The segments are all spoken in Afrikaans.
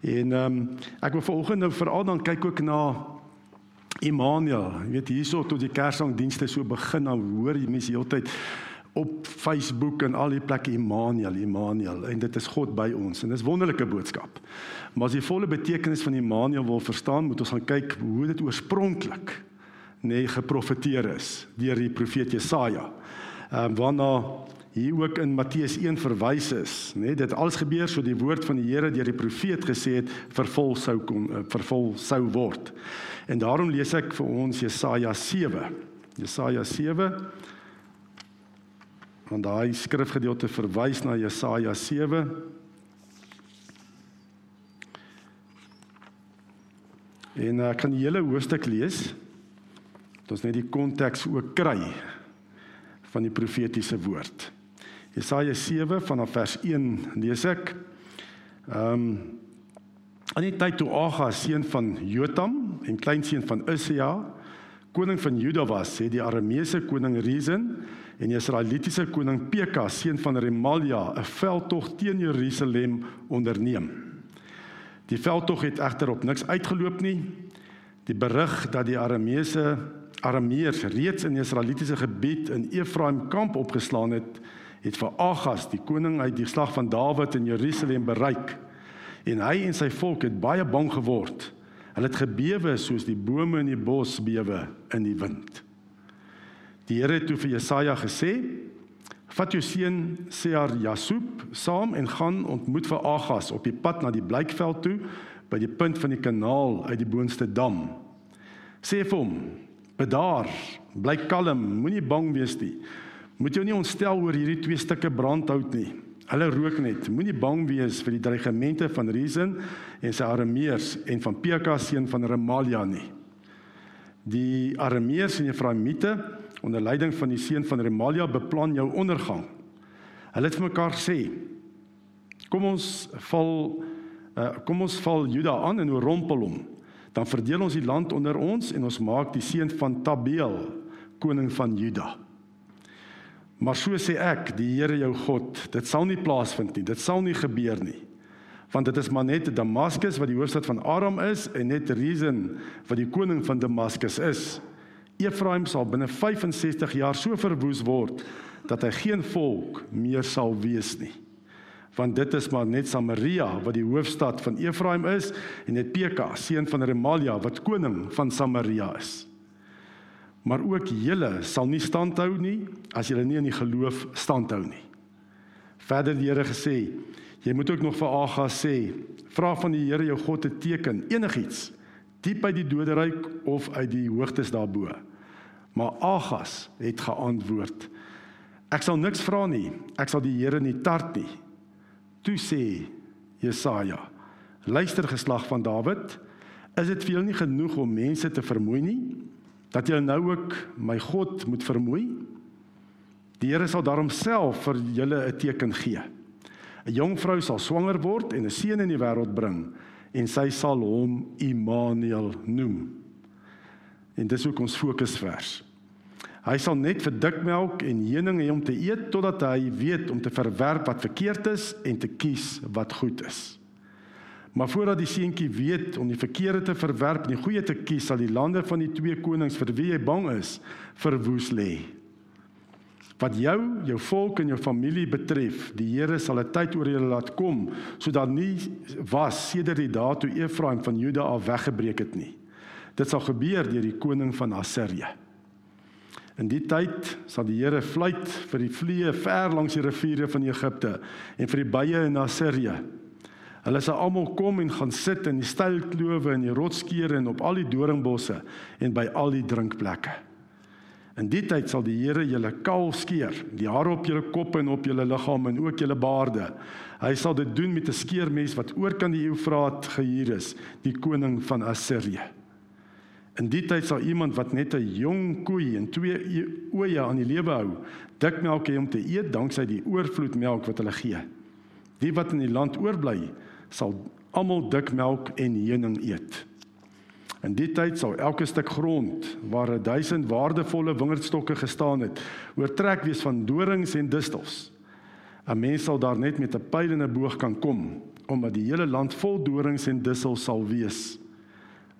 En ehm um, ek wil vanoggend nou veral dan kyk ook na Immanuel. Jy weet hierso tot die Kersangdienste so begin dan hoor jy mense heeltyd op Facebook en al die plekke Immanuel, Immanuel en dit is God by ons en dis wonderlike boodskap. Maar as jy volle betekenis van Immanuel wil verstaan, moet ons gaan kyk hoe dit oorspronklik nee geprofeteer is deur die profeet Jesaja. Ehm um, waarna hier ook in Matteus 1 verwys is, nê, nee, dit alles gebeur so die woord van die Here deur die profeet gesê het vervul sou kom eh, vervul sou word. En daarom lees ek vir ons Jesaja 7. Jesaja 7 want daai skrifgedeelte verwys na Jesaja 7 En ek kan die hele hoofstuk lees. Dit ons net die konteks ook kry van die profetiese woord. Jesaja 7 vanaf vers 1 lees ek. Ehm um, aan die tyd toe Agas seun van Jotam en kleinseun van Usia koning van Juda was, sê die Arameese koning Rezin en die Israelitiese koning Pekah seun van Remalia 'n veldtog teen Jerusalem onderneem. Die veldtog het egter op niks uitgeloop nie. Die berig dat die Arameese Arameërs reeds in die Israelitiese gebied in Efraim kamp opgeslaan het, het vir Agas, die koning uit die slag van Dawid in Jerusalem bereik. En hy en sy volk het baie bang geword. Hulle het gebewe soos die bome in die bos bewe in die wind. Die Here het toe vir Jesaja gesê: "Vat jou seun Sear Jasub saam en gaan ontmoet vir Agas op die pad na die Blykveld toe by die punt van die kanaal uit die boonste dam. Sê vir hom: Bedaar, bly kalm, moenie bang wees nie. Moet jou nie ontstel oor hierdie twee stukke brandhout nie. Hulle rook net. Moenie bang wees vir die dreigemente van Rezin en sy Arameërs en van Pekah seun van Remalia nie. Die Arameërs en Efraimiete onder leiding van die seun van Remalia beplan jou ondergang. Hulle het vir mekaar gesê: Kom ons val uh, kom ons val Juda aan en oorrompel hom. Dan verdeel ons die land onder ons en ons maak die seun van Tabeel koning van Juda. Maar so sê ek, die Here jou God, dit sal nie plaasvind nie. Dit sal nie gebeur nie. Want dit is maar net Damaskus wat die hoofstad van Aram is en net Rezin wat die koning van Damaskus is. Efraim sal binne 65 jaar so verwoes word dat hy geen volk meer sal wees nie. Want dit is maar net Samaria wat die hoofstad van Efraim is en net Pekah, seun van Remalia wat koning van Samaria is maar ook julle sal nie standhou nie as julle nie in die geloof standhou nie. Verder die Here gesê, jy moet ook nog vir Agas sê, vra van die Here jou God 'n teken, enigiets, diep uit die doderyk of uit die hoogtes daarbo. Maar Agas het geantwoord, ek sal niks vra nie, ek sal die Here nie tart nie. Toe sê Jesaja, luister geslag van Dawid, is dit vir julle nie genoeg om mense te vermoei nie? Dat julle nou ook my God moet vermoei. Die Here sal daarom self vir julle 'n teken gee. 'n Jong vrou sal swanger word en 'n seun in die wêreld bring en sy sal hom Immanuel noem. En dis ook ons fokusvers. Hy sal net vir dikmelk en heuning hê om te eet totdat hy weet om te verwerp wat verkeerd is en te kies wat goed is. Maar voordat die seentjie weet om die verkeerde te verwerp en die goeie te kies, sal die lande van die twee konings vir wie hy bang is, verwoes lê. Wat jou, jou volk en jou familie betref, die Here sal 'n tyd oor julle laat kom sodat nie was sedert die dae toe Efraim van Juda af weggebreek het nie. Dit sal gebeur deur die koning van Assirië. In die tyd sal die Here fluit vir die vliee ver langs die riviere van Egipte en vir die bye in Assirië Hulle sal almal kom en gaan sit in die steil klowe en die rotskere en op al die doringbosse en by al die drinkplekke. In die tyd sal die Here julle kaal skeer, die hare op julle koppe en op julle liggaam en ook julle baarde. Hy sal dit doen met 'n skeermes wat oor kan die Eufraat gehuur is, die koning van Assirië. In die tyd sal iemand wat net 'n jong koei en twee e-, oeye aan die lewe hou, dik melk hê om te eet danksy die oorvloed melk wat hulle gee. Die wat in die land oorbly, sal almal dik melk en heuning eet. In die tyd sal elke stuk grond waar 1000 waardevolle wingerdstokke gestaan het, oortrek wees van dorings en distels. 'n Mens sal daar net met 'n pyl en 'n boog kan kom omdat die hele land vol dorings en dussels sal wees.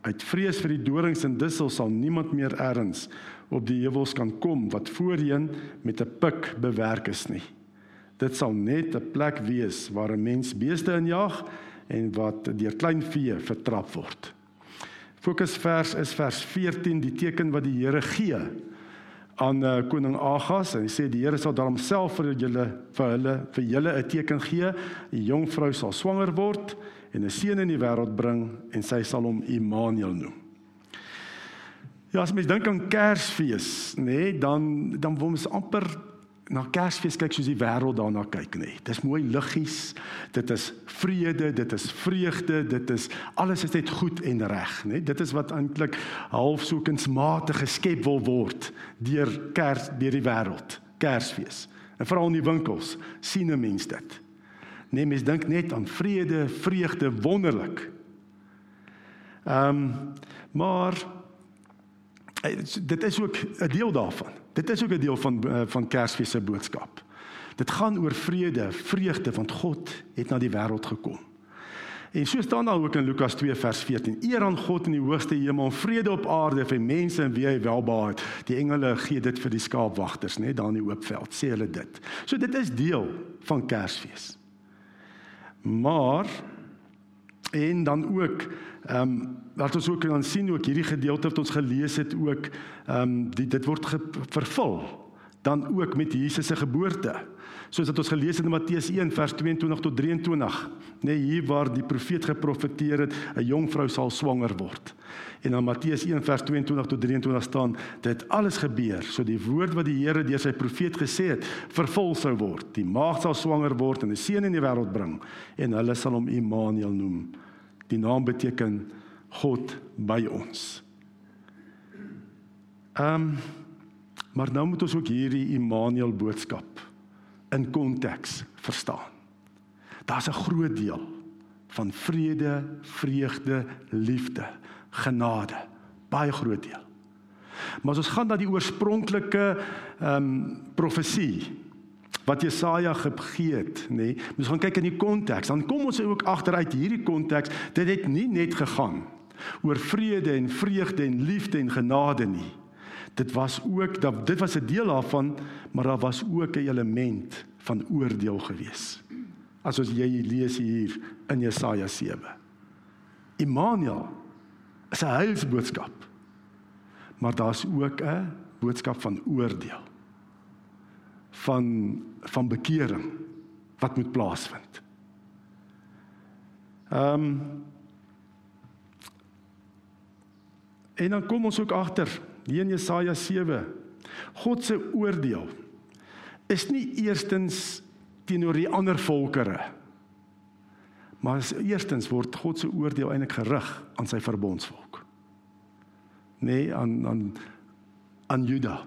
Uit vrees vir die dorings en dussels sal niemand meer erns op die heuwels kan kom wat voorheen met 'n pik bewerk is nie. Dit sal net 'n plek wees waar 'n mens beeste injag en wat deur klein vee vertrap word. Fokusvers is vers 14, die teken wat die Here gee aan uh, koning Agas en hy sê die Here sal dan homself vir julle vir hulle vir julle 'n teken gee. 'n Jong vrou sal swanger word en 'n seun in die wêreld bring en sy sal hom Immanuel noem. Ja, as mens dink aan Kersfees, nê, nee, dan dan wil mens amper na Kersfees kyk soos die wêreld daarna kyk, nê. Nee. Dis mooi liggies, dit is vrede, dit is vreugde, dit is alles is net goed en reg, nê. Nee. Dit is wat eintlik half so kunsmatig geskep wil word deur Kers deur die wêreld, Kersfees. En veral in die winkels sien 'n mens dit. Nee, mens dink net aan vrede, vreugde, wonderlik. Ehm um, maar Eh, dit is ook 'n deel daarvan. Dit is ook 'n deel van eh, van Kersfees se boodskap. Dit gaan oor vrede, vreugde want God het na die wêreld gekom. En so staan daar ook in Lukas 2 vers 14: Eer aan God in die hoogste hemel en vrede op aarde vir mense en wie hy welbehaag. Die engele gee dit vir die skaapwagters, net daar in die oop veld, sê hulle dit. So dit is deel van Kersfees. Maar en dan ook Ehm um, wat ons ook kan sien ook hierdie gedeelte wat ons gelees het ook ehm um, dit word vervul dan ook met Jesus se geboorte. Soos wat ons gelees het in Matteus 1 vers 22 tot 23, nê nee, hier waar die profeet geprofeteer het 'n jong vrou sal swanger word. En in Matteus 1 vers 22 tot 23 staan dit alles gebeur so die woord wat die Here deur sy profeet gesê het vervul sou word. Die maagd sal swanger word en 'n seun in die wêreld bring en hulle sal hom Immanuel noem. Die naam beteken God by ons. Ehm um, maar nou moet ons ook hierdie Immanuel boodskap in konteks verstaan. Daar's 'n groot deel van vrede, vreugde, liefde, genade, baie groot deel. Maar as ons gaan na die oorspronklike ehm um, profesie wat Jesaja gegee het, nê. Nee, ons gaan kyk in die konteks. Dan kom ons ook agteruit hierdie konteks. Dit het nie net gegaan oor vrede en vreugde en liefde en genade nie. Dit was ook dat dit was 'n deel daarvan, maar daar was ook 'n element van oordeel gewees. As ons jy lees hier in Jesaja 7. Immanuel is 'n heilsboodskap. Maar daar's ook 'n boodskap van oordeel van van bekering wat moet plaasvind. Ehm um, En dan kom ons ook agter hier in Jesaja 7. God se oordeel is nie eerstens teenoor die ander volkere. Maar eerstens word God se oordeel eintlik gerig aan sy verbondsvolk. Nee, aan aan aan Juda.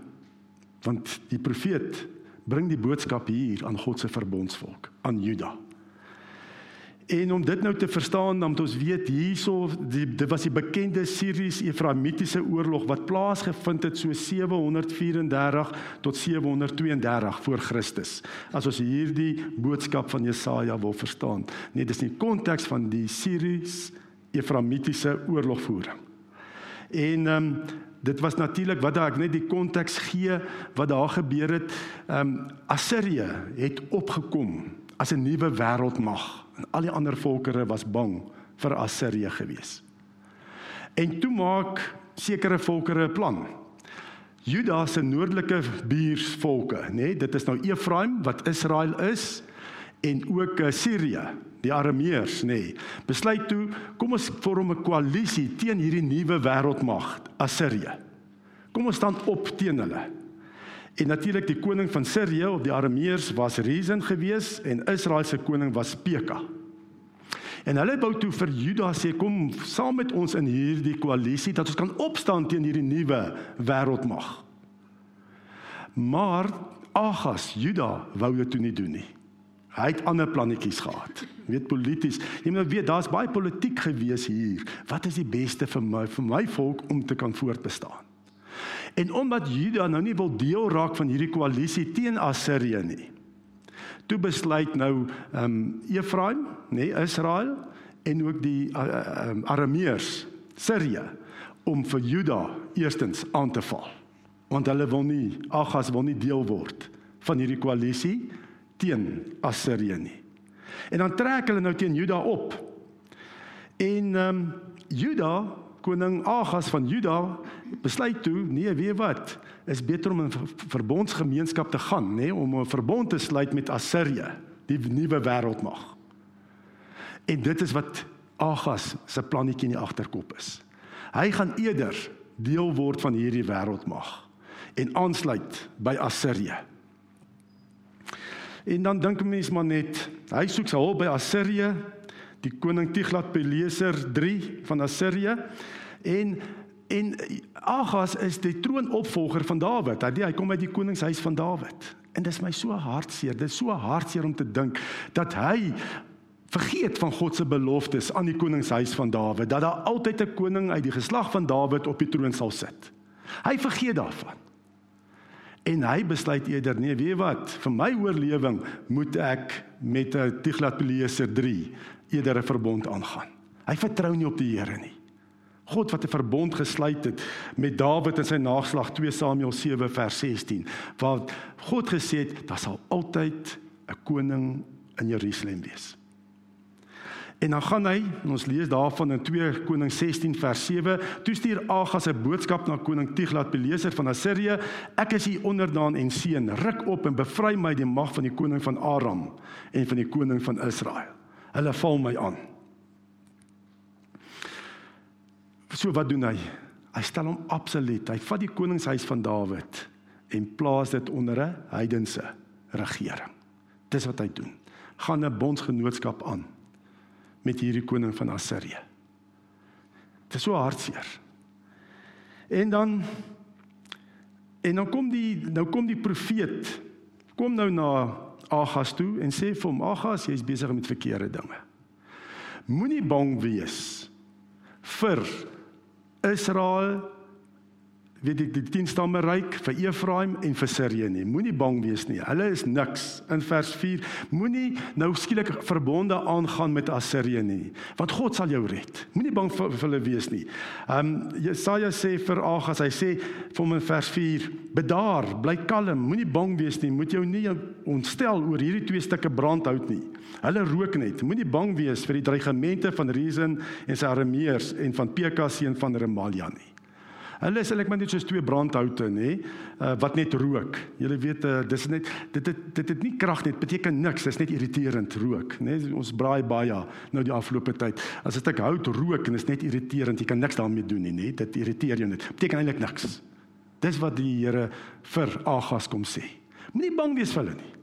Want die profeet bring die boodskap hier aan God se verbondsvolk, aan Juda. En om dit nou te verstaan, dan moet ons weet hierso die dit was die bekende Sirius-Efraimitiese oorlog wat plaasgevind het so 734 tot 732 voor Christus. As ons hierdie boodskap van Jesaja wil verstaan. Nee, dis nie konteks van die Sirius-Efraimitiese oorlogvoering. En ehm um, dit was natuurlik wat daar ek net die konteks gee wat daar gebeur het. Ehm um, Assirië het opgekom as 'n nuwe wêreldmag en al die ander volkere was bang vir Assirië gewees. En toe maak sekere volkere 'n plan. Juda se noordelike buursvolke, nê, nee, dit is nou Efraim wat Israel is en ook eh, Sirië die Arameërs nê nee, besluit toe kom ons vorm 'n koalisie teen hierdie nuwe wêreldmag Assirië. Kom ons staan op teen hulle. En natuurlik die koning van Sirië of die Arameërs was Rezin gewees en Israel se koning was Peka. En hulle wou toe vir Juda sê kom saam met ons in hierdie koalisie dat ons kan opstaan teen hierdie nuwe wêreldmag. Maar Agas Juda wou dit toe nie doen nie. Hy het ander plannetjies gehad. Jy weet polities. Jy moet weet daar's baie politiek gewees hier. Wat is die beste vir my vir my volk om te kan voortbestaan? En omdat Juda nou nie wil deel raak van hierdie koalisie teen Assirië nie. Toe besluit nou ehm um, Efraim, nê, nee, Israel en ook die uh, uh, Arameërs, Sirië om vir Juda eerstens aan te val. Want hulle wil nie Agas wil nie deel word van hierdie koalisie teen Assirië nie. En dan trek hulle nou teen Juda op. En ehm um, Juda, koning Agas van Juda, besluit toe, nee, weet wat, is beter om in verbondsgemeenskap te gaan, nê, nee, om 'n verbond te sluit met Assirië, die nuwe wêreldmag. En dit is wat Agas se plannetjie in die agterkop is. Hy gaan eerder deel word van hierdie wêreldmag en aansluit by Assirië. En dan dink mense maar net, hy soek sy hulp by Assirië, die koning Tiglat-Pileser 3 van Assirië en en Agas is die troonopvolger van Dawid. Hy hy kom uit die koningshuis van Dawid. En dit is my so hartseer. Dit is so hartseer om te dink dat hy vergeet van God se beloftes aan die koningshuis van Dawid dat daar altyd 'n koning uit die geslag van Dawid op die troon sal sit. Hy vergeet daarvan. En hy besluit eerder nee, weet wat, vir my oorlewing moet ek met 'n Tiglat-Pileser 3 eerder 'n verbond aangaan. Hy vertrou nie op die Here nie. God wat 'n verbond gesluit het met Dawid in sy nageslag 2 Samuel 7 vers 16, waar God gesê het daar sal altyd 'n koning in Jerusalem wees. En dan gaan hy, ons lees daarvan in 2 Koning 16 vers 7, toe stuur Agas 'n boodskap na koning Tiglat-Pileser van Assirië: "Ek is u onderdaan en seun, ruk op en bevry my die mag van die koning van Aram en van die koning van Israel. Hulle val my aan." So wat doen hy? Hy stel hom absoluut. Hy vat die koningshuis van Dawid en plaas dit onder 'n heidense regering. Dis wat hy doen. Gaan 'n bondsgenootskap aan met hierdie koning van Assirië. Dit is so hartseer. En dan en dan kom die nou kom die profeet kom nou na Agas toe en sê vir hom Agas jy's besig met verkeerde dinge. Moenie bang wees vir Israel weet ek die 10 stamme ryk vir Efraim en vir Sirië nie. Moenie bang wees nie. Hulle is niks. In vers 4 moenie nou skielik verbonde aangaan met Assirië nie, want God sal jou red. Moenie bang vir, vir hulle wees nie. Ehm um, Jesaja sê vir Agas, hy sê vir hom in vers 4: "Bedaar, bly kalm, moenie bang wees nie. Moet jou nie ontstel oor hierdie twee stukke brandhout nie. Hulle rook net. Moenie bang wees vir die dreigemente van Rezin en sy armeers en van Pekah seun van Remalia nie." Hulle is eintlik maar net soos twee brandhoute nê, uh, wat net rook. Jy weet uh, dis net dit dit dit het nie krag net beteken niks, dis net irriterend rook, nê. Ons braai baie nou die afgelope tyd. As 'n stuk hout rook en is net irriterend, jy kan niks daarmee doen nie, nê. Dit irriteer jou net. Beteken eintlik niks. Dis wat die Here vir Agas kom sê. Moenie bang wees vir hulle nie.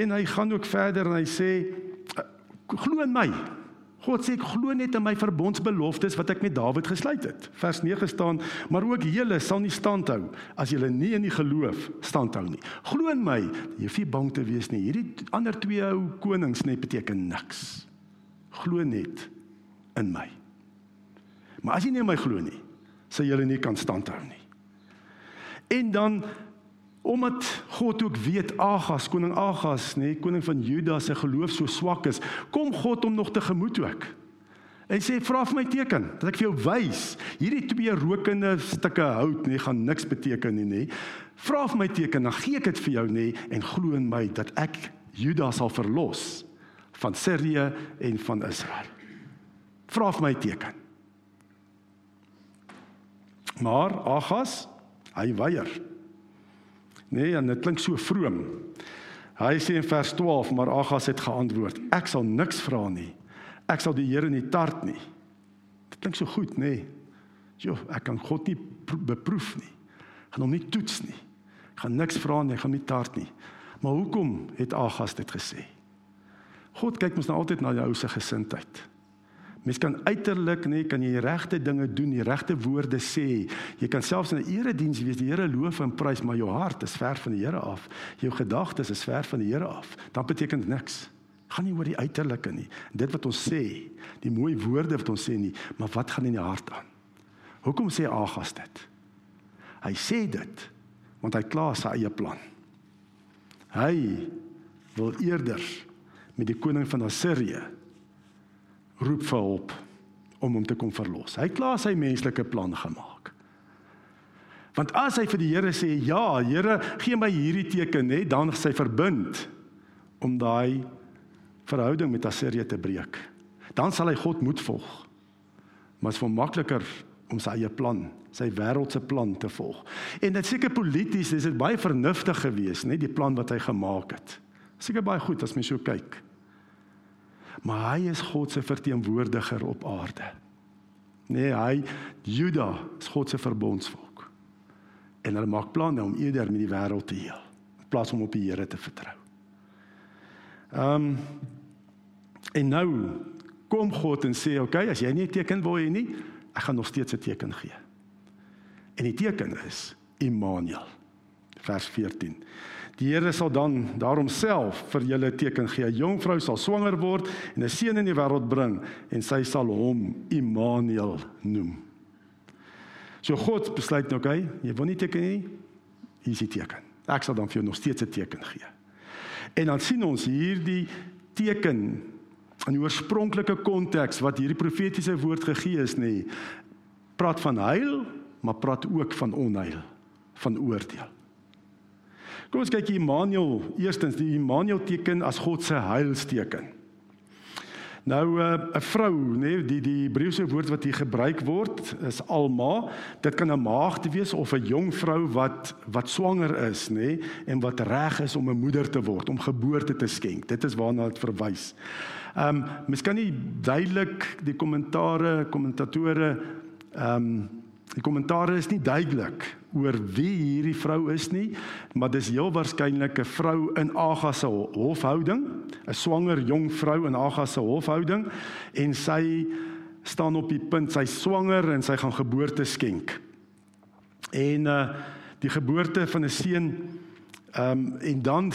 En hy gaan ook verder en hy sê glo in my. God sê ek glo net in my verbondsbeloftes wat ek met Dawid gesluit het. Vers 9 staan: "Maar ook julle sal nie standhou as julle nie in die geloof standhou nie. Glo in my, jy hoef nie bang te wees nie. Hierdie ander twee ou konings net beteken niks. Glo net in my. Maar as jy nie in my glo nie, sal julle nie kan standhou nie." En dan Omdat God ook weet Agas, koning Agas, nê, nee, koning van Juda se geloof so swak is, kom God hom nog tegemoet ook. Hy sê vra vir my teken dat ek vir jou wys. Hierdie twee rokende stukke hout nê nee, gaan niks beteken nie, nê. Vra vir my teken, dan gee ek dit vir jou nê nee, en glo in my dat ek Juda sal verlos van Sirië en van Israel. Vra vir my teken. Maar Agas, hy weier. Nee, en dit klink so vroom. Hy sê in vers 12, maar Agas het geantwoord: Ek sal niks vra nie. Ek sal die Here nie tart nie. Dit klink so goed, nê? Nee. Jo, ek kan God nie beproef nie. Ek gaan hom nie toets nie. Ek gaan niks vra nie, ek gaan nie tart nie. Maar hoekom het Agas dit gesê? God kyk mos nou altyd na jou se gesindheid. Mens kan uiterlik nê kan jy die regte dinge doen, die regte woorde sê. Jy kan selfs in 'n erediens wees, die Here loof en prys, maar jou hart is ver van die Here af. Jou gedagtes is ver van die Here af. Dan beteken dit niks. Gaan nie oor die uiterlike nie. Dit wat ons sê, die mooi woorde wat ons sê nie, maar wat gaan in die hart aan? Hoekom sê Agas dit? Hy sê dit want hy klaar sy eie plan. Hy wil eerder met die koning van Assirië roep vir hulp om hom te kom verlos. Hy het klaar sy menslike plan gemaak. Want as hy vir die Here sê, "Ja, Here, gee my hierdie teken," hè, dan is hy verbind om daai verhouding met Assirië te breek. Dan sal hy God moet volg. Maar dit is makliker om sy eie plan, sy wêreldse plan te volg. En dit seker polities is dit baie vernuftig geweest, net die plan wat hy gemaak het. Seker baie goed as mens so kyk. Maar hy is God se verteenwoordiger op aarde. Nee, hy Juda is God se verbondsvolk en hulle maak planne om eerder met die wêreld te heel in plaas om op die Here te vertrou. Ehm um, en nou kom God en sê, "Oké, okay, as jy nie 'n teken wil hê nie, ek gaan nog steeds 'n teken gee." En die teken is Immanuel. Vers 14. Die Here sal dan daarom self vir julle teken gee. 'n Jong vrou sal swanger word en 'n seun in die wêreld bring en sy sal hom Immanuel noem. So God besluit nou, okay, jy wil nie teken nie. Hier is die teken. Ek sal dan vir jou nog steeds 'n teken gee. En dan sien ons hierdie teken in die oorspronklike konteks wat hierdie profetiese woord gegee is, nê. Praat van heil, maar praat ook van onheil, van oordeel. Kom ons kyk Immanuel, eerstens die Immanuel teken as God se heilsteken. Nou eh, 'n uh, vrou, nê, nee, die die Hebreëse woord wat hier gebruik word is alma. Dit kan 'n maagd wees of 'n jong vrou wat wat swanger is, nê, nee, en wat reg is om 'n moeder te word, om geboorte te skenk. Dit is waarna dit verwys. Ehm um, mens kan nie duidelik die kommentare, kommentatore ehm um, Die kommentaar is nie duidelik oor wie hierdie vrou is nie, maar dis heel waarskynlik 'n vrou in Agas se hofhouding, 'n swanger jong vrou in Agas se hofhouding en sy staan op die punt sy swanger en sy gaan geboorte skenk. En uh die geboorte van 'n seun ehm um, en dan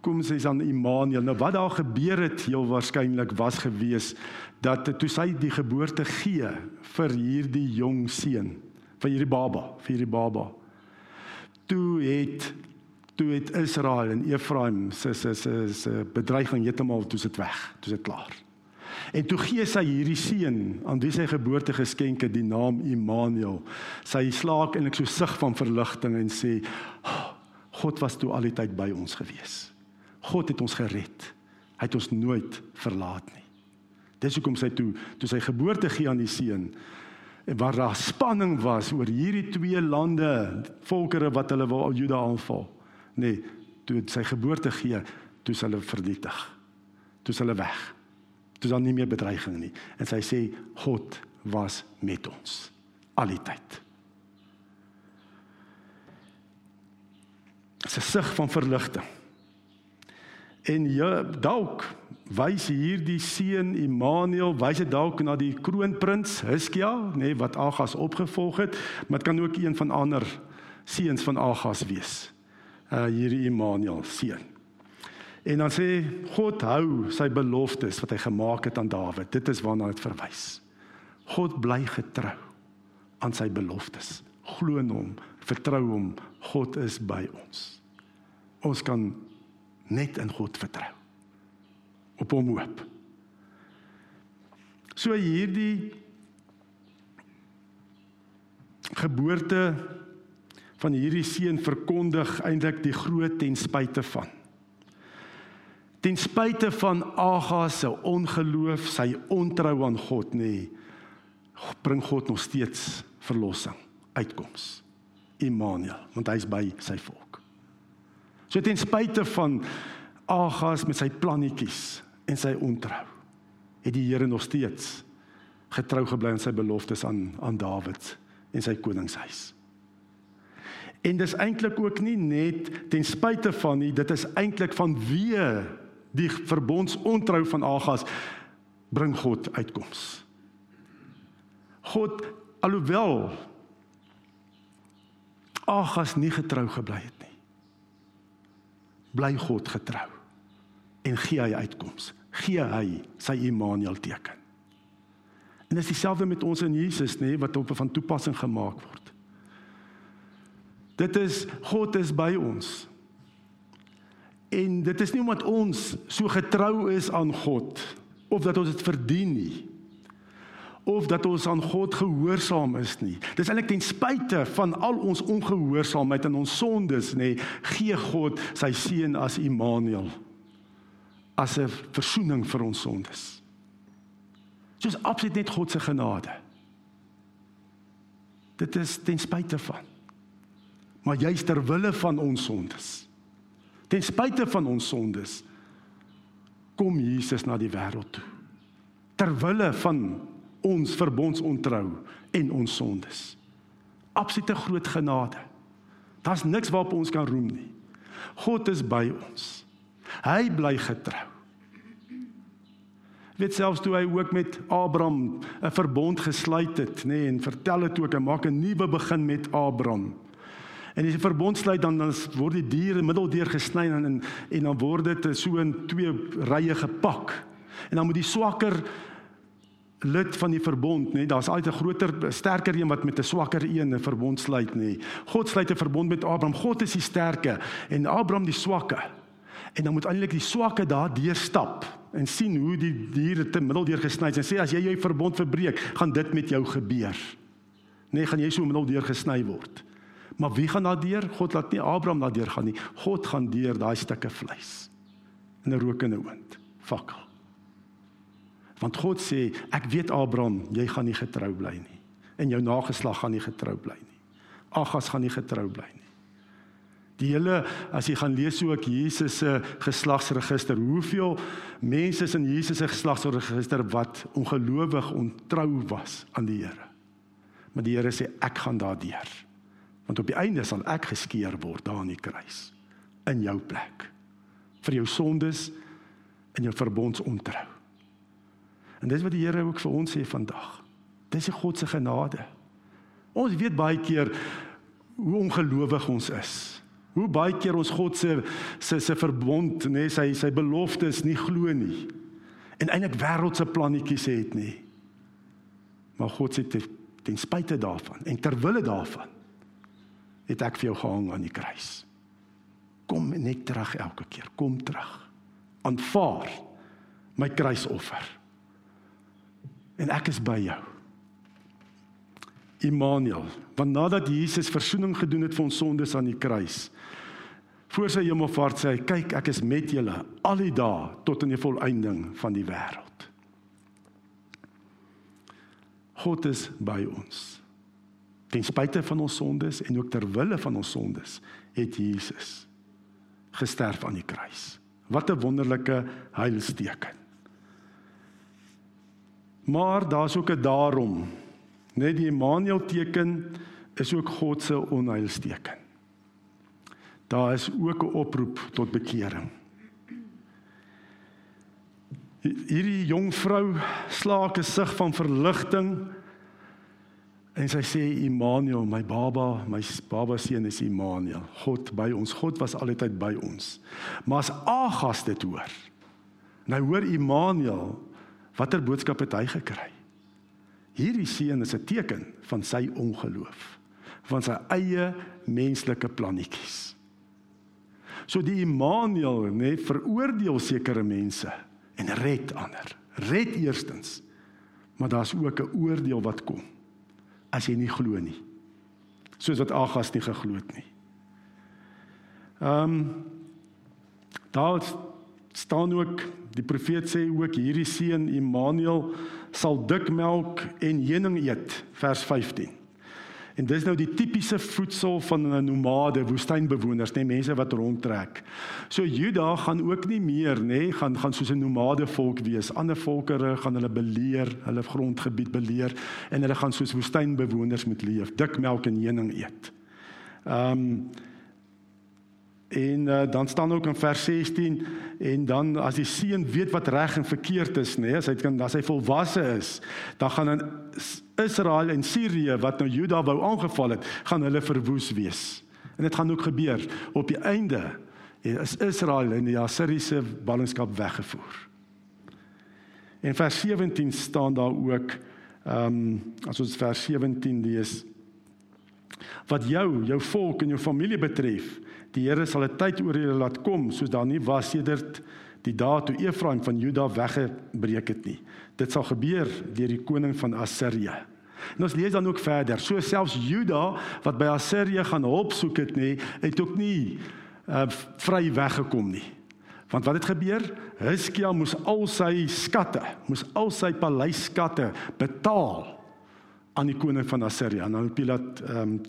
kom sy aan Immanuel. Nou wat daar gebeur het heel waarskynlik was gewees dat toe sy die geboorte gee vir hierdie jong seun van hierdie baba, vir hierdie baba. Toe het toe het Israel en Efraim se se se se bedreiging heeltemal toe sit weg, toe sit klaar. En toe gee sy hierdie seun aan wie sy geboorte geskenke die naam Immanuel. Sy slaak eintlik so sug van verligting en sê God was toe al die tyd by ons gewees. God het ons gered. Hy het ons nooit verlaat nie. Dis hoekom sy toe toe sy geboorte gee aan die seun en waar daar spanning was oor hierdie twee lande, volkere wat hulle wou Juda aanval. Nee, toe sy geboorte gee, toe hulle vernietig. Toe hulle weg. Toe dan nie meer bedreiging nie. En sy sê God was met ons al die tyd. Dis 'n sig van verligting. En ja, dalk wys hierdie seun Immanuel wys dit dalk na die kroonprins Hiskia, nê, nee, wat Agas opgevolg het, maar dit kan ook een van ander seuns van Agas wees. Uh hierdie Immanuel seun. En dan sê God hou sy beloftes wat hy gemaak het aan Dawid. Dit is waarna dit verwys. God bly getrou aan sy beloftes. Glo in hom, vertrou hom. God is by ons. Ons kan net in God vertrou. Op hom hoop. So hierdie geboorte van hierdie seun verkondig eintlik die groot ten spyte van ten spyte van Agas se ongeloof, sy ontrou aan God nê, bring God nog steeds verlossing, uitkoms. Immanuel, want hy's by sy volk. So ten spyte van Agas met sy plannetjies en sy ontrou, het die Here nog steeds getrou gebly aan sy beloftes aan aan Dawid en sy koningshuis. En dis eintlik ook nie net ten spyte van nie, dit is eintlik van wie die verbondsontrou van Agas bring God uitkoms. God alhoewel Agas nie getrou gebly het nie bly God getrou en gee hy uitkoms. Gee hy sy Immanuel teken. En dis dieselfde met ons in Jesus nê wat op van toepassing gemaak word. Dit is God is by ons. En dit is nie omdat ons so getrou is aan God of dat ons dit verdien nie of dat ons aan God gehoorsaam is nie. Dis eintlik ten spyte van al ons ongehoorsaamheid en ons sondes nê, gee God sy seun as Immanuel as 'n verzoening vir ons sondes. Soos absoluut net God se genade. Dit is ten spyte van. Maar juist ter wille van ons sondes. Ten spyte van ons sondes kom Jesus na die wêreld toe. Ter wille van ons verbondsontrou en ons sondes. Absolute groot genade. Daar's niks waarop ons kan roem nie. God is by ons. Hy bly getrou. Weet selfs toe hy ook met Abraham 'n verbond gesluit het, nê, nee, en vertel dit ook, hy maak 'n nuwe begin met Abraham. En as 'n verbond sluit dan dan word die diere middeldeur gesny en en, en dan word dit so in twee rye gepak. En dan moet die swakker lid van die verbond, nê, nee, daar's altyd 'n groter, sterker een wat met 'n swakker een 'n verbond sluit, nê. Nee. God sluit 'n verbond met Abraham. God is die sterke en Abraham die swakke. En dan moet eintlik die swakke daar deur stap en sien hoe die diere te middeldeur gesny is en sê as jy jou verbond verbreek, gaan dit met jou gebeur. Nee, gaan jy so middeldeur gesny word. Maar wie gaan daardeur? God laat nie Abraham daardeur gaan nie. God gaan deur daai stukke vleis in 'n rokende oond, fakkel. Want God sê, ek weet Abraham, jy gaan nie getrou bly nie en jou nageslag gaan nie getrou bly nie. Agas gaan nie getrou bly nie. Die hele as jy gaan lees ook Jesus se geslagsregister, hoeveel mense in Jesus se geslagsregister wat ongelowig ontrou was aan die Here. Maar die Here sê ek gaan daardeur. Want op die einde sal ek geskeer word daar aan die kruis in jou plek vir jou sondes en jou verbondontrou. En dis wat die Here ook vir ons sê vandag. Dis die God se genade. Ons weet baie keer hoe ongelowig ons is. Hoe baie keer ons God se se se verbond, nê, nee, sy sy beloftes nie glo nie. En eintlik wêreldse plannetjies het nie. Maar God sê te, ten spyte daarvan en ter wille daarvan het ek vir jou gehang aan die kruis. Kom net terug elke keer, kom terug. Aanvaar my kruisoffer. En ek is by jou. Immanuel, want nadat Jesus verzoening gedoen het vir ons sondes aan die kruis, voor sy hemelvaart sê hy kyk ek is met julle al die dae tot in die volëinding van die wêreld. God is by ons. Ten spyte van ons sondes en ook ter wille van ons sondes het Jesus gesterf aan die kruis. Wat 'n wonderlike heilsteken. Maar daar's ook 'n daarom. Net die Immanuel teken is ook God se onheilsteken daar is ook 'n oproep tot bekering. Hierdie jong vrou slaak 'n sug van verligting en sy sê Immanuel, my baba, my baba seun is Immanuel. God by ons. God was altyd by ons. Maar as Agas dit hoor, nou hoor Immanuel watter boodskap het hy gekry? Hierdie seun is 'n teken van sy ongeloof, van sy eie menslike plannetjies. So die Immanuel, nê, veroordeel sekere mense en red ander. Red eerstens. Maar daar's ook 'n oordeel wat kom as jy nie glo nie. Soos wat Agas nie geglo het nie. Ehm um, daar staan ook die profeet sê ook hierdie seun Immanuel sal dik melk en heuning eet vers 15. En dis nou die tipiese voedsel van 'n nomade, woestynbewoners, nê, nee, mense wat rondtrek. So Juda gaan ook nie meer, nê, nee, gaan gaan soos 'n nomade volk wees. Ander volkere gaan hulle beleer, hulle grondgebied beleer en hulle gaan soos woestynbewoners moet leef, dik melk en heuning eet. Ehm um, En uh, dan staan ook in vers 16 en dan as die seun weet wat reg en verkeerd is, nê, nee, as hy kan as hy volwasse is, dan gaan in Israel en Sirië wat nou Juda wou aangeval het, gaan hulle verwoes wees. En dit gaan ook gebeur op die einde is Israel in die Assiriese ballingskap weggevoer. In vers 17 staan daar ook ehm um, as ons vers 17 lees wat jou, jou volk en jou familie betref, Die Here sal 'n tyd oor julle laat kom soos daar nie was sedert die dae toe Efraim van Juda weggebreek het nie. Dit sal gebeur deur die koning van Assirië. En ons lees dan ook verder. So selfs Juda wat by Assirië gaan hulp soek het nie, het ook nie uh, vry weggekom nie. Want wat het gebeur? Hiskia moes al sy skatte, moes al sy paleisskatte betaal aan die koning van Assirië, aan Pilat ehm um,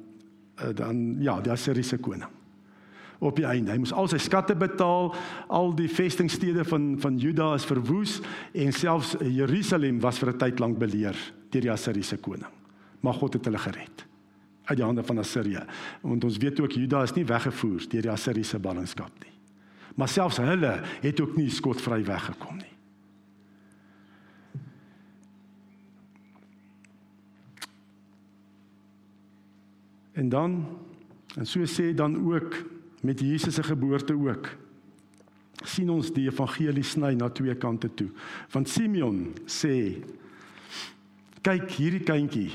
dan ja, die Assiriese koning. Op die einde, hy moes al sy skatte betaal, al die vestingstede van van Juda is verwoes en selfs Jerusalem was vir 'n tyd lank beleer deur die Assiriese koning. Maar God het hulle gered uit die hande van Assirië. Want ons weet ook Juda is nie weggevoer deur die Assiriese ballingskap nie. Maar selfs hulle het ook nie skotvry weggekom nie. En dan en so sê dan ook met Jesus se geboorte ook sien ons die evangelie sny na twee kante toe. Want Simeon sê kyk hierdie kindjie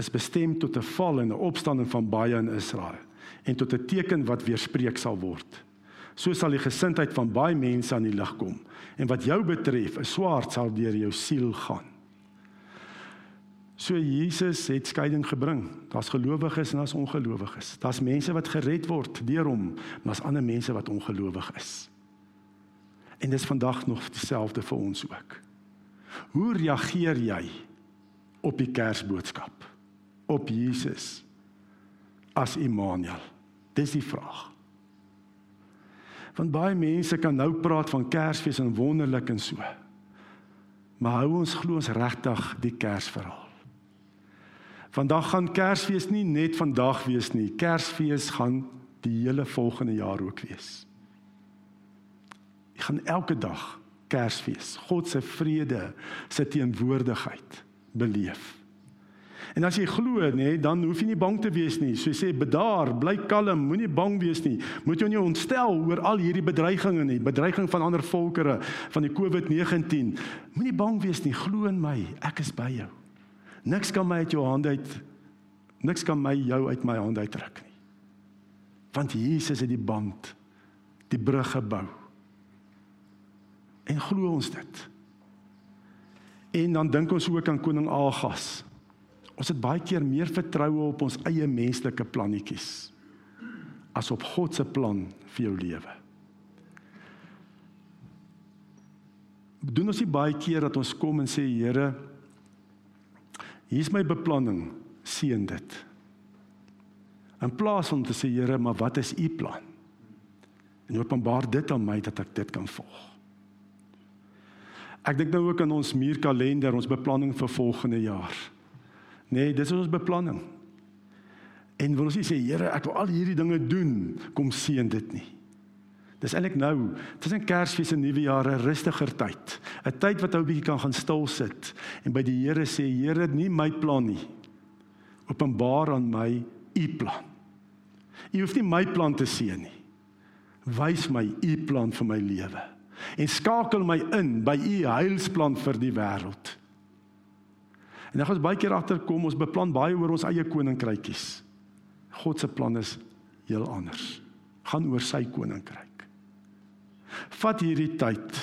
is bestem tot 'n val en 'n opstanding van baie in Israel en tot 'n teken wat weerspreek sal word. So sal die gesindheid van baie mense aan die lig kom en wat jou betref, 'n swaard sal deur jou siel gaan. So Jesus het skeiding gebring. Daar's gelowiges en daar's ongelowiges. Daar's mense wat gered word deur hom, maar daar's ander mense wat ongelowig is. En dis vandag nog dieselfde vir ons ook. Hoe reageer jy op die Kersboodskap? Op Jesus as Immanuel? Dis die vraag. Want baie mense kan nou praat van Kersfees en wonderlik en so. Maar hou ons glo ons regtig die Kersverhaal? Vandag gaan Kersfees nie net vandag wees nie. Kersfees gaan die hele volgende jaar ook wees. Jy gaan elke dag Kersfees, God se vrede, sy teenwoordigheid beleef. En as jy glo, nê, dan hoef jy nie bang te wees nie. So sê bedaar, bly kalm, moenie bang wees nie. Moet jy nie ontstel oor al hierdie bedreigings nie, bedreiging van ander volkere, van die COVID-19. Moenie bang wees nie. Glo in my, ek is by jou. Niks kan my uit jou hand uit niks kan my jou uit my hand uitruk nie. Want Jesus het die band, die brug gebou. En glo ons dit. En dan dink ons ook aan koning Agas. Ons het baie keer meer vertroue op ons eie menslike plannetjies as op God se plan vir jou lewe. Doen ons nie baie keer dat ons kom en sê Here, Hier's my beplanning, seën dit. In plaas om te sê Here, maar wat is u plan? En openbaar dit aan my dat ek dit kan volg. Ek dink nou ook aan ons muurkalender, ons beplanning vir volgende jaar. Nee, dis ons beplanning. En wil ons sê Here, ek wil al hierdie dinge doen, kom seën dit nie. Dis eintlik nou, tussen Kersfees en Nuwejaar 'n rustiger tyd. 'n Tyd wat ou bietjie kan gaan stil sit en by die Here sê, Here, nie my plan nie. Openbaar aan my u plan. U hoef nie my plan te sien nie. Wys my u plan vir my lewe en skakel my in by u heilsplan vir die wêreld. En dan gaan ons baie keer agterkom ons beplan baie oor ons eie koninkrykies. God se plan is heel anders. Gaan oor sy koninkryk. Vat hierdie tyd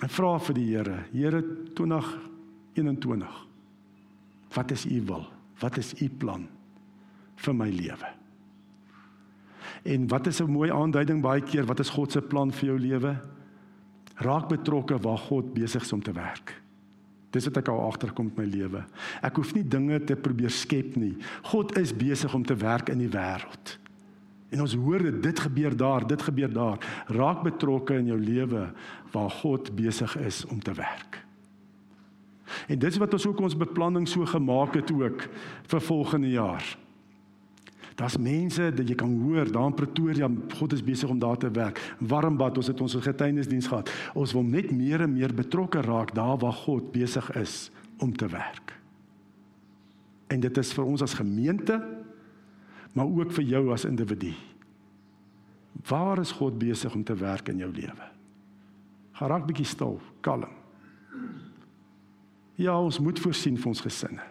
en vra vir die Here, Here 2021. Wat is u wil? Wat is u plan vir my lewe? En wat is 'n mooi aanduiding baie keer wat is God se plan vir jou lewe? Raak betrokke waar God besig is om te werk. Dis wat ek al agterkom met my lewe. Ek hoef nie dinge te probeer skep nie. God is besig om te werk in die wêreld. En ons hoor dit, dit gebeur daar, dit gebeur daar. Raak betrokke in jou lewe waar God besig is om te werk. En dis wat ons ook ons beplanning so gemaak het ook vir volgende jaar. Daar's mense dat jy kan hoor daar in Pretoria, God is besig om daar te werk. Warmbad, ons het ons getuienisdiens gehad. Ons wil net meer en meer betrokke raak daar waar God besig is om te werk. En dit is vir ons as gemeente maar ook vir jou as individu. Waar is God besig om te werk in jou lewe? Gaan raak bietjie stil, kalm. Ja, ons moet voorsien vir ons gesinne.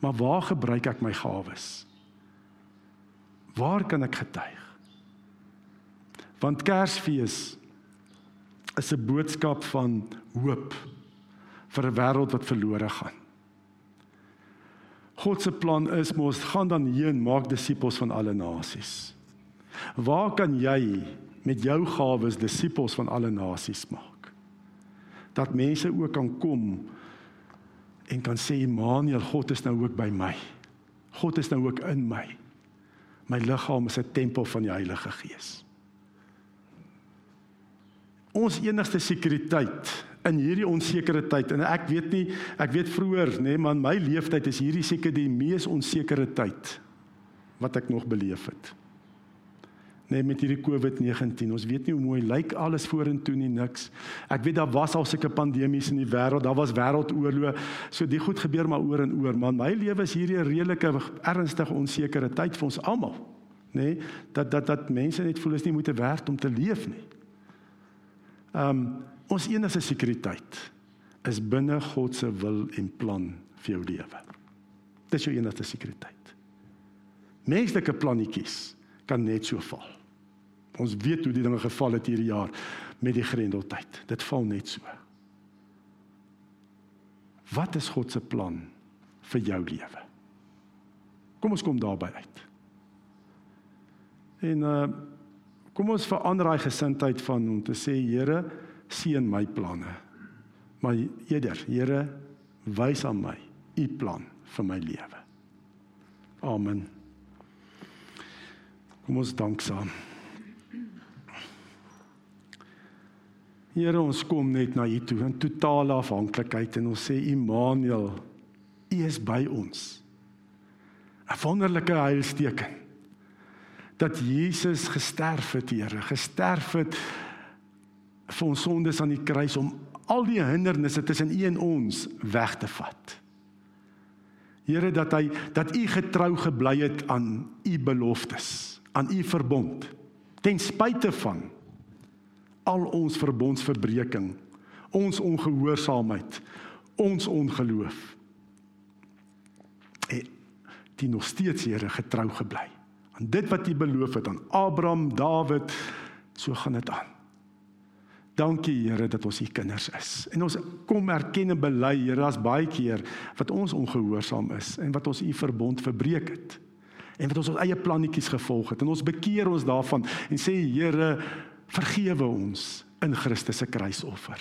Maar waar gebruik ek my gawes? Waar kan ek getuig? Want Kersfees is 'n boodskap van hoop vir 'n wêreld wat verlore gaan. God se plan is mos gaan dan heen maak disippels van alle nasies. Waar kan jy met jou gawes disippels van alle nasies maak? Dat mense ook kan kom en kan sê Immanuel, God is nou ook by my. God is nou ook in my. My liggaam is 'n tempel van die Heilige Gees. Ons enigste sekuriteit in hierdie onsekere tyd en ek weet nie ek weet vroeër nê nee, man my leeftyd is hierdie seker die mees onsekere tyd wat ek nog beleef het. Nee met hierdie COVID-19. Ons weet nie hoe mooi lyk alles vorentoe nie niks. Ek weet daar was al sulke pandemies in die wêreld. Daar was wêreldoorloë. So dit goed gebeur maar oor en oor. Man, my lewe is hierdie 'n redelike ernstige onsekere tyd vir ons almal. Nee, dat dat dat mense net voel is nie moeite werd om te leef nie. Um, Ons enigste sekuriteit is binne God se wil en plan vir jou lewe. Dis jou enigste sekuriteit. Menslike plannetjies kan net so val. Ons weet hoe die dinge geval het hierdie jaar met die grendeltyd. Dit val net so. Wat is God se plan vir jou lewe? Kom ons kom daarby uit. En uh kom ons verander daai gesindheid van om te sê Here, seën my planne. Maar eerder, Here, wys aan my u plan vir my lewe. Amen. Kom ons dank saam. Here, ons kom net na u toe in totale afhanklikheid en ons sê Immanuel, u is by ons. 'n Wonderlike heilsteken dat Jesus gesterf het, Here, gesterf het vir ons sondes aan die kruis om al die hindernisse tussen U en ons weg te vat. Here dat hy dat U getrou gebly het aan U beloftes, aan U verbond ten spyte van al ons verbondsverbreeking, ons ongehoorsaamheid, ons ongeloof. En die nog steeds Here getrou gebly aan dit wat U beloof het aan Abraham, Dawid, so gaan dit aan. Dankie Here dat ons u kinders is. En ons kom erken en bely Here as baie keer wat ons ongehoorsaam is en wat ons u verbond verbreek het. En wat ons ons eie plannetjies gevolg het en ons bekeer ons daarvan en sê Here vergewe ons in Christus se kruisoffer.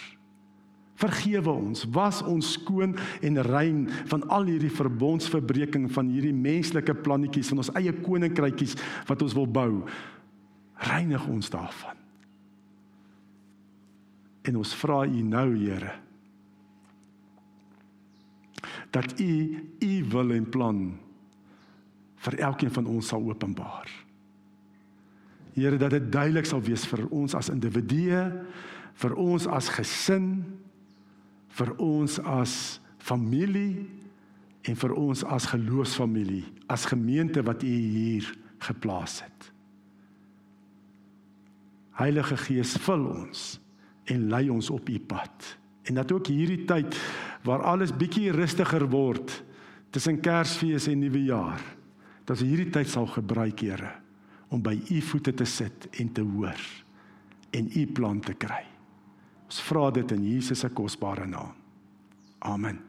Vergewe ons, was ons skoon en rein van al hierdie verbondsverbreeking van hierdie menslike plannetjies van ons eie koninkrytjies wat ons wil bou. Reinig ons daarvan. En ons vra U nou, Here, dat U U wil en plan vir elkeen van ons sal openbaar. Here, dat dit duidelik sal wees vir ons as individue, vir ons as gesin, vir ons as familie en vir ons as geloofsfamilie, as gemeente wat U hier geplaas het. Heilige Gees, vul ons en lei ons op u pad. En dat ook hierdie tyd waar alles bietjie rustiger word tussen Kersfees en Nuwejaar, dat ons hierdie tyd sal gebruik, Here, om by u voete te sit en te hoor en u plan te kry. Ons vra dit in Jesus se kosbare naam. Amen.